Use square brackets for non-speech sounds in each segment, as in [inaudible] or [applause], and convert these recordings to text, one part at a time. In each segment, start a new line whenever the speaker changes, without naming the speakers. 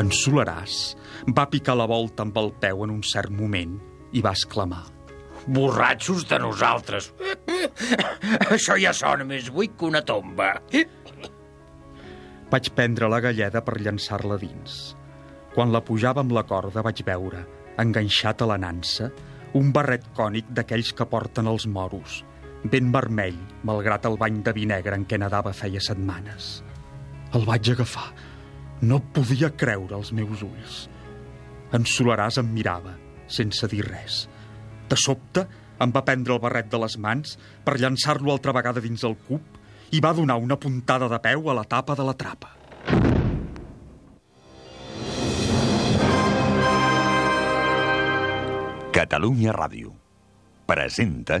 En Solaràs va picar la volta amb el peu en un cert moment i va exclamar.
Borratxos de nosaltres. [laughs] Això ja sona més buit que una tomba.
Vaig prendre la galleda per llançar-la dins. Quan la pujava amb la corda vaig veure, enganxat a la nansa, un barret cònic d'aquells que porten els moros, ben vermell, malgrat el bany de vi negre en què nedava feia setmanes. El vaig agafar. No podia creure els meus ulls. En Solaràs em mirava, sense dir res. De sobte, em va prendre el barret de les mans per llançar-lo altra vegada dins el cub i va donar una puntada de peu a la tapa de la trapa.
Catalunya Ràdio presenta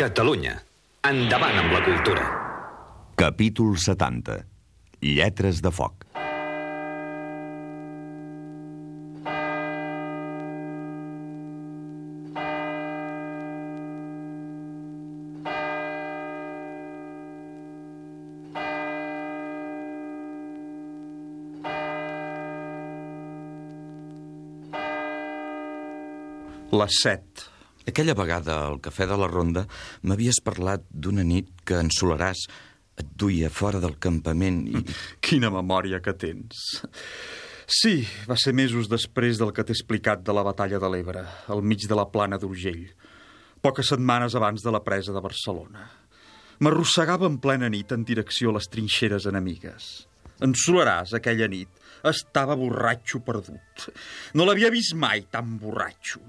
Catalunya. Endavant amb la cultura.
Capítol 70. Lletres de foc.
Les set.
Aquella vegada al Cafè de la Ronda m'havies parlat d'una nit que en Solaràs et duia fora del campament i...
Quina memòria que tens. Sí, va ser mesos després del que t'he explicat de la batalla de l'Ebre, al mig de la plana d'Urgell, poques setmanes abans de la presa de Barcelona. M'arrossegava en plena nit en direcció a les trinxeres enemigues. En Solaràs, aquella nit, estava borratxo perdut. No l'havia vist mai tan borratxo.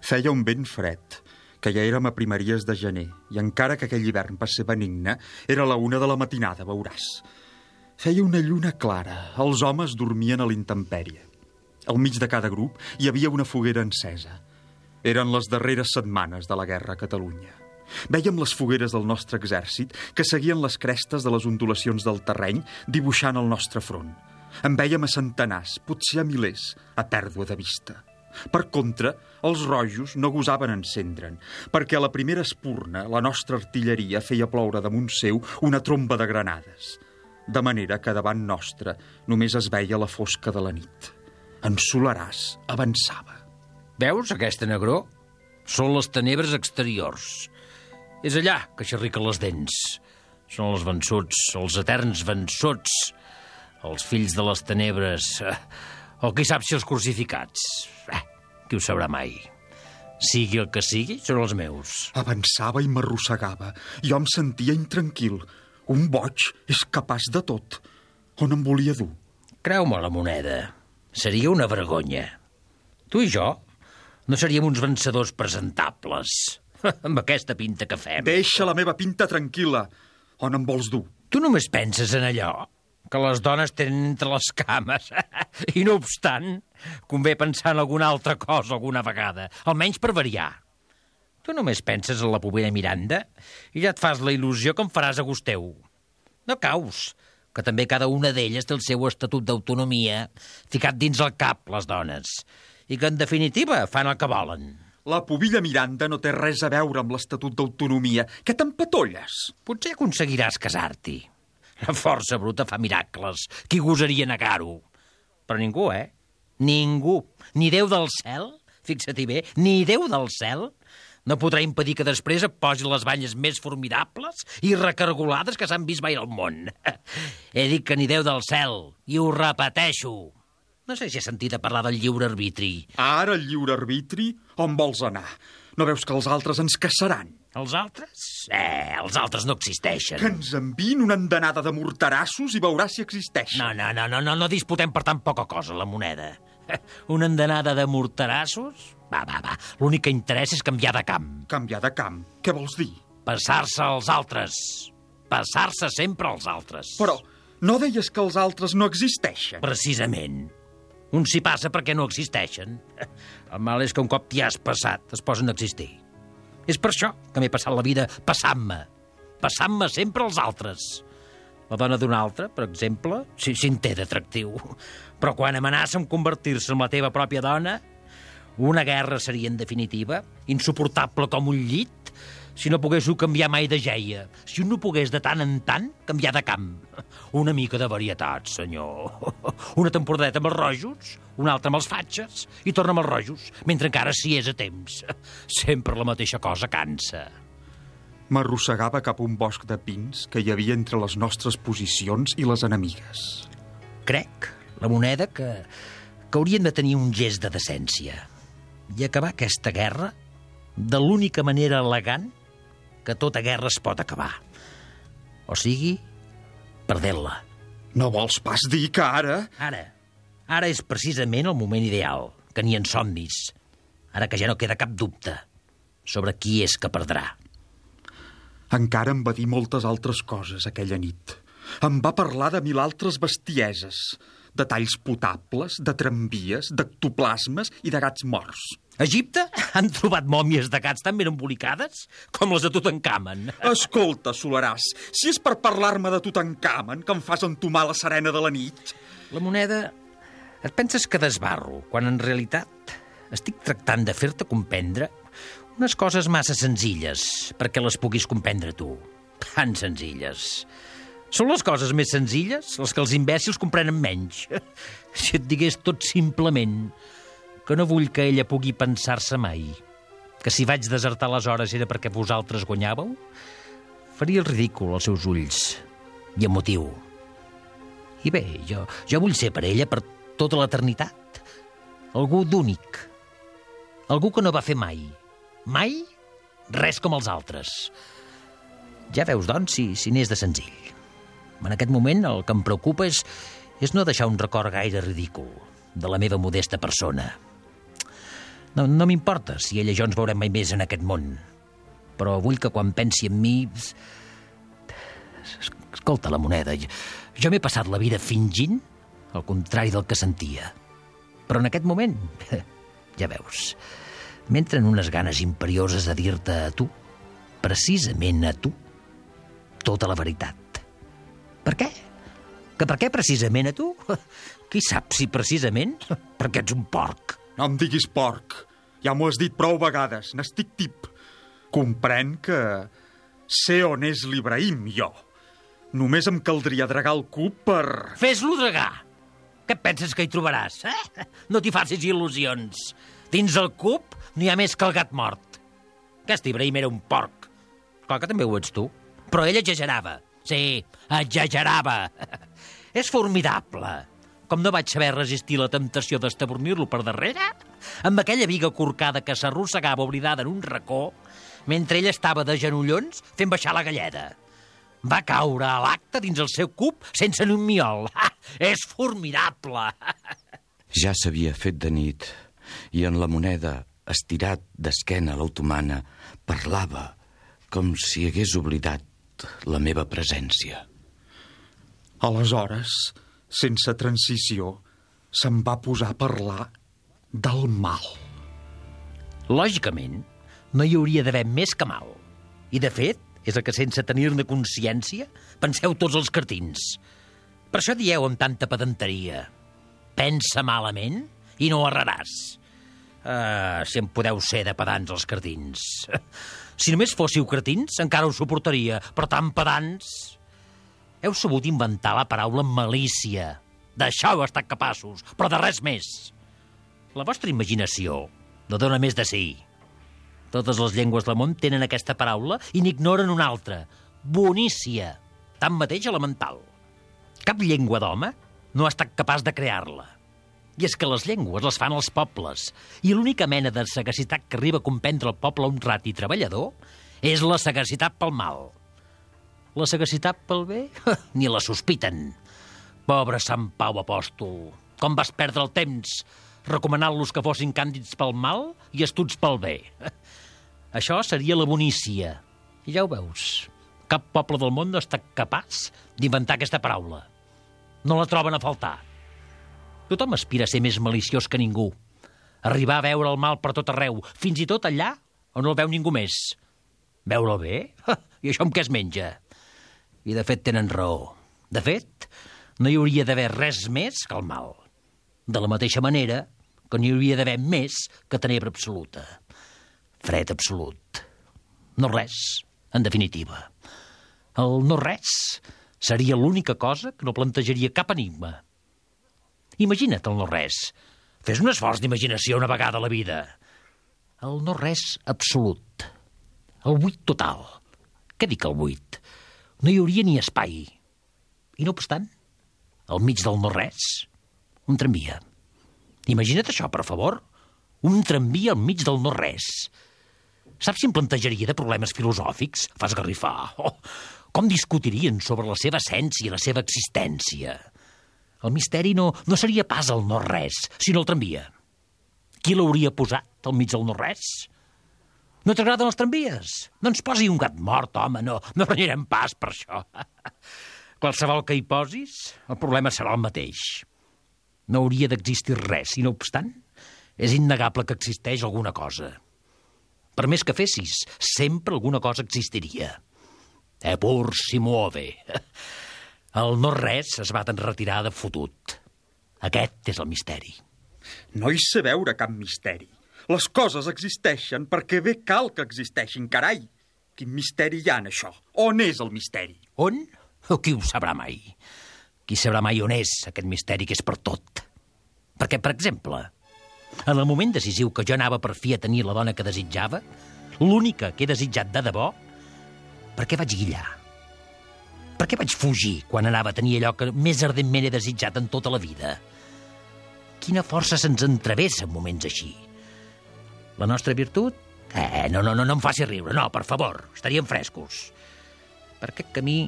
Feia un vent fred, que ja érem a primeries de gener, i encara que aquell hivern va ser benigne, era la una de la matinada, veuràs. Feia una lluna clara, els homes dormien a l'intempèrie. Al mig de cada grup hi havia una foguera encesa. Eren les darreres setmanes de la guerra a Catalunya. Vèiem les fogueres del nostre exèrcit que seguien les crestes de les ondulacions del terreny dibuixant el nostre front. En vèiem a centenars, potser a milers, a pèrdua de vista. Per contra, els rojos no gosaven encendre'n, perquè a la primera espurna la nostra artilleria feia ploure damunt seu una tromba de granades. De manera que davant nostra només es veia la fosca de la nit. En Solaràs avançava.
Veus aquesta negró? Són les tenebres exteriors. És allà que xerriquen les dents. Són els vençuts, els eterns vençuts, els fills de les tenebres, eh, o qui sap si els crucificats. Eh, qui ho sabrà mai. Sigui el que sigui, són els meus.
Avançava i m'arrossegava. Jo em sentia intranquil. Un boig és capaç de tot. On em volia dur?
Creu-me la moneda. Seria una vergonya. Tu i jo no seríem uns vencedors presentables. [laughs] amb aquesta pinta que fem.
Deixa la meva pinta tranquil·la. On em vols dur?
Tu només penses en allò que les dones tenen entre les cames. [laughs] I no obstant, convé pensar en alguna altra cosa alguna vegada, almenys per variar. Tu només penses en la pobera Miranda i ja et fas la il·lusió que em faràs a gust teu. No caus, que també cada una d'elles té el seu estatut d'autonomia ficat dins el cap, les dones, i que, en definitiva, fan el que volen.
La pobilla Miranda no té res a veure amb l'Estatut d'Autonomia. Què t'empatolles?
Potser aconseguiràs casar-t'hi. La força bruta fa miracles. Qui gosaria negar-ho? Però ningú, eh? Ningú. Ni Déu del cel, fixa-t'hi bé, ni Déu del cel no podrà impedir que després et posi les banyes més formidables i recargolades que s'han vist mai al món. [laughs] He dit que ni Déu del cel, i ho repeteixo. No sé si he sentit a parlar del lliure arbitri.
Ara el lliure arbitri? On vols anar? No veus que els altres ens caçaran?
Els altres? Eh, els altres no existeixen.
Que ens enviïn una endenada de morterassos i veuràs si existeixen.
No, no, no, no, no, no disputem per tan poca cosa, la moneda. [laughs] Una endenada de morterassos? Va, va, va. L'únic que interessa és canviar de camp.
Canviar de camp? Què vols dir?
Passar-se als altres. Passar-se sempre als altres.
Però no deies que els altres no existeixen?
Precisament. Un s'hi passa perquè no existeixen. [laughs] El mal és que un cop t'hi has passat, es posen a existir. És per això que m'he passat la vida passant-me. Passant-me sempre als altres. La dona d'un altre, per exemple, sí, sí en té d'atractiu. Però quan amenaça amb convertir-se en la teva pròpia dona, una guerra seria, en definitiva, insuportable com un llit, si no poguéssiu canviar mai de geia, si un no pogués de tant en tant canviar de camp. Una mica de varietat, senyor. [laughs] Una temporadeta amb els rojos, una altra amb els fatxes, i torna amb els rojos, mentre encara s'hi és a temps. [laughs] Sempre la mateixa cosa cansa.
M'arrossegava cap a un bosc de pins que hi havia entre les nostres posicions i les enemigues.
Crec, la moneda, que, que hauríem de tenir un gest de decència i acabar aquesta guerra de l'única manera elegant que tota guerra es pot acabar. O sigui, perdent-la.
No vols pas dir que ara...
Ara. Ara és precisament el moment ideal, que ni en somnis. Ara que ja no queda cap dubte sobre qui és que perdrà.
Encara em va dir moltes altres coses aquella nit. Em va parlar de mil altres bestieses, de talls potables, de tramvies, d'ectoplasmes i de gats morts.
A Egipte [laughs] han trobat mòmies de gats tan ben embolicades com les de Tutankamen.
Escolta, Solaràs, si és per parlar-me de Tutankamen que em fas entomar la serena de la nit...
La moneda... Et penses que desbarro, quan en realitat estic tractant de fer-te comprendre unes coses massa senzilles perquè les puguis comprendre tu. Tan senzilles. Són les coses més senzilles les que els imbècils comprenen menys. [laughs] Si et digués tot simplement que no vull que ella pugui pensar-se mai que si vaig desertar les hores era perquè vosaltres guanyàveu, faria el ridícul als seus ulls i amb motiu. I bé, jo, jo vull ser per ella per tota l'eternitat. Algú d'únic. Algú que no va fer mai. Mai res com els altres. Ja veus, doncs, si, si n'és de senzill. En aquest moment el que em preocupa és, és no deixar un record gaire ridícul de la meva modesta persona. No, no m'importa si ella i jo ens veurem mai més en aquest món, però vull que quan pensi en mi... Escolta la moneda, jo, m'he passat la vida fingint el contrari del que sentia. Però en aquest moment, [laughs] ja veus, m'entren unes ganes imperioses de dir-te a tu, precisament a tu, tota la veritat. Per què? Que per què precisament a tu? [laughs] Qui sap si precisament? Perquè ets un porc.
No em diguis porc. Ja m'ho has dit prou vegades. N'estic tip. Comprèn que sé on és l'Ibrahim, jo. Només em caldria dragar el cub per...
Fes-lo dragar. Què penses que hi trobaràs, eh? No t'hi facis il·lusions. Dins el cub no hi ha més que el gat mort. Aquest Ibrahim era un porc. Clar que també ho ets tu. Però ell exagerava. Sí, exagerava. [laughs] és formidable. Com no vaig saber resistir la temptació d'estabornir-lo per darrere, amb aquella viga corcada que s'arrossegava oblidada en un racó, mentre ell estava de genollons fent baixar la galleda. Va caure a l'acte dins el seu cub sense ni un miol. Ha, és formidable!
Ja s'havia fet de nit i en la moneda, estirat d'esquena a l'automana, parlava com si hagués oblidat la meva presència.
Aleshores, sense transició, se'n va posar a parlar del mal.
Lògicament, no hi hauria d'haver més que mal. I, de fet, és el que sense tenir-ne consciència penseu tots els cartins. Per això dieu amb tanta pedanteria. Pensa malament i no erraràs. Uh, si en podeu ser de pedants els cretins. [laughs] Si només fóssiu cretins, encara ho suportaria, però tan pedants... Heu sabut inventar la paraula malícia D'això heu estat capaços, però de res més. La vostra imaginació no dona més de sí. Totes les llengües del món tenen aquesta paraula i n'ignoren una altra. Bonícia. Tanmateix elemental. Cap llengua d'home no ha estat capaç de crear-la. I és que les llengües les fan els pobles, i l'única mena de sagacitat que arriba a comprendre el poble honrat i treballador és la sagacitat pel mal. La sagacitat pel bé? [laughs] Ni la sospiten. Pobre Sant Pau Apòstol, com vas perdre el temps recomanant-los que fossin càndids pel mal i estuds pel bé. [laughs] Això seria la bonícia. I ja ho veus, cap poble del món no està capaç d'inventar aquesta paraula. No la troben a faltar. Tothom aspira a ser més maliciós que ningú. Arribar a veure el mal per tot arreu, fins i tot allà on no el veu ningú més. Veure-el bé? [laughs] I això amb què es menja? I de fet tenen raó. De fet, no hi hauria d'haver res més que el mal. De la mateixa manera que n'hi hauria d'haver més que tenebra absoluta. Fred absolut. No res, en definitiva. El no res seria l'única cosa que no plantejaria cap enigma. Imagina't el no res. Fes un esforç d'imaginació una vegada a la vida. El no res absolut. El buit total. Què dic el buit? No hi hauria ni espai. I no obstant, al mig del no res, un tramvia. Imagina't això, per favor. Un tramvia al mig del no res. Saps si em plantejaria de problemes filosòfics? Fas garrifar. Oh, com discutirien sobre la seva essència i la seva existència? El misteri no, no seria pas el no-res, sinó el tramvia. Qui l'hauria posat al mig del no-res? No t'agraden els tramvies? Doncs posi un gat mort, home, no, no renyarem pas per això. [laughs] Qualsevol que hi posis, el problema serà el mateix. No hauria d'existir res, i no obstant, és innegable que existeix alguna cosa. Per més que fessis, sempre alguna cosa existiria. E pur si muove. [laughs] El no-res es va retirar de fotut. Aquest és el misteri.
No hi sé veure cap misteri. Les coses existeixen perquè bé cal que existeixin, carai. Quin misteri hi ha en això? On és el misteri?
On? O qui ho sabrà mai? Qui sabrà mai on és aquest misteri que és per tot? Perquè, per exemple, en el moment decisiu que jo anava per fi a tenir la dona que desitjava, l'única que he desitjat de debò, per què vaig guillar? Per què vaig fugir quan anava a tenir allò que més ardentment he desitjat en tota la vida? Quina força se'ns entravessa en moments així? La nostra virtut? Eh, no, no, no, no em faci riure, no, per favor, estaríem frescos. Per aquest camí,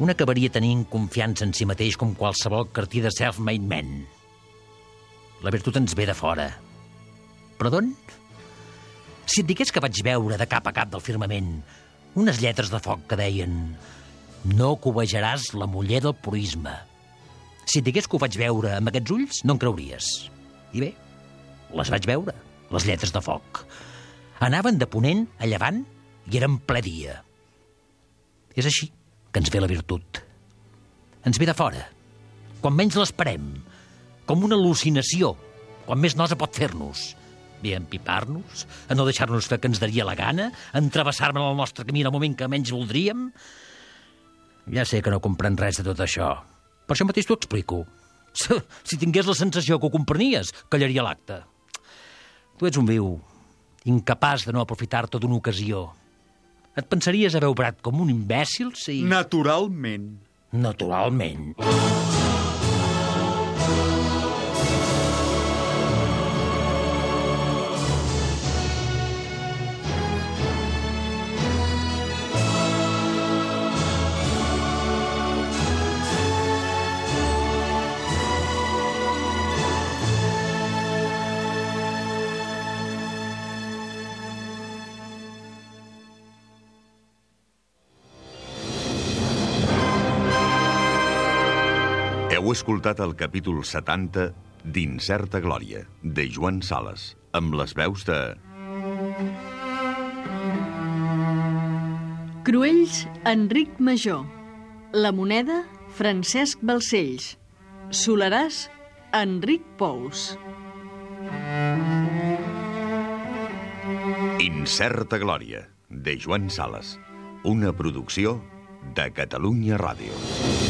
un acabaria tenint confiança en si mateix com qualsevol cartí de self-made man. La virtut ens ve de fora. Però d'on? Si et digués que vaig veure de cap a cap del firmament unes lletres de foc que deien no covejaràs la muller del purisme. Si et digués que ho vaig veure amb aquests ulls, no en creuries. I bé, les vaig veure, les lletres de foc. Anaven de ponent a llevant i eren ple dia. És així que ens ve la virtut. Ens ve de fora, quan menys l'esperem, com una al·lucinació, quan més nosa pot fer-nos. Bé, empipar-nos, a no deixar-nos fer que ens daria la gana, a entrevessar-me en el nostre camí en el moment que menys voldríem, ja sé que no comprèn res de tot això. Per això mateix t'ho explico. [laughs] Si tingués la sensació que ho comprenies, callaria l'acte. Tu ets un viu, incapaç de no aprofitar-te d'una ocasió. Et pensaries haver obrat com un imbècil si...
Naturalment.
Naturalment.
Heu escoltat el capítol 70 d'Incerta Glòria, de Joan Sales, amb les veus de...
Cruells, Enric Major. La moneda, Francesc Balcells. Solaràs, Enric Pous.
Incerta Glòria, de Joan Sales, una producció de Catalunya Ràdio.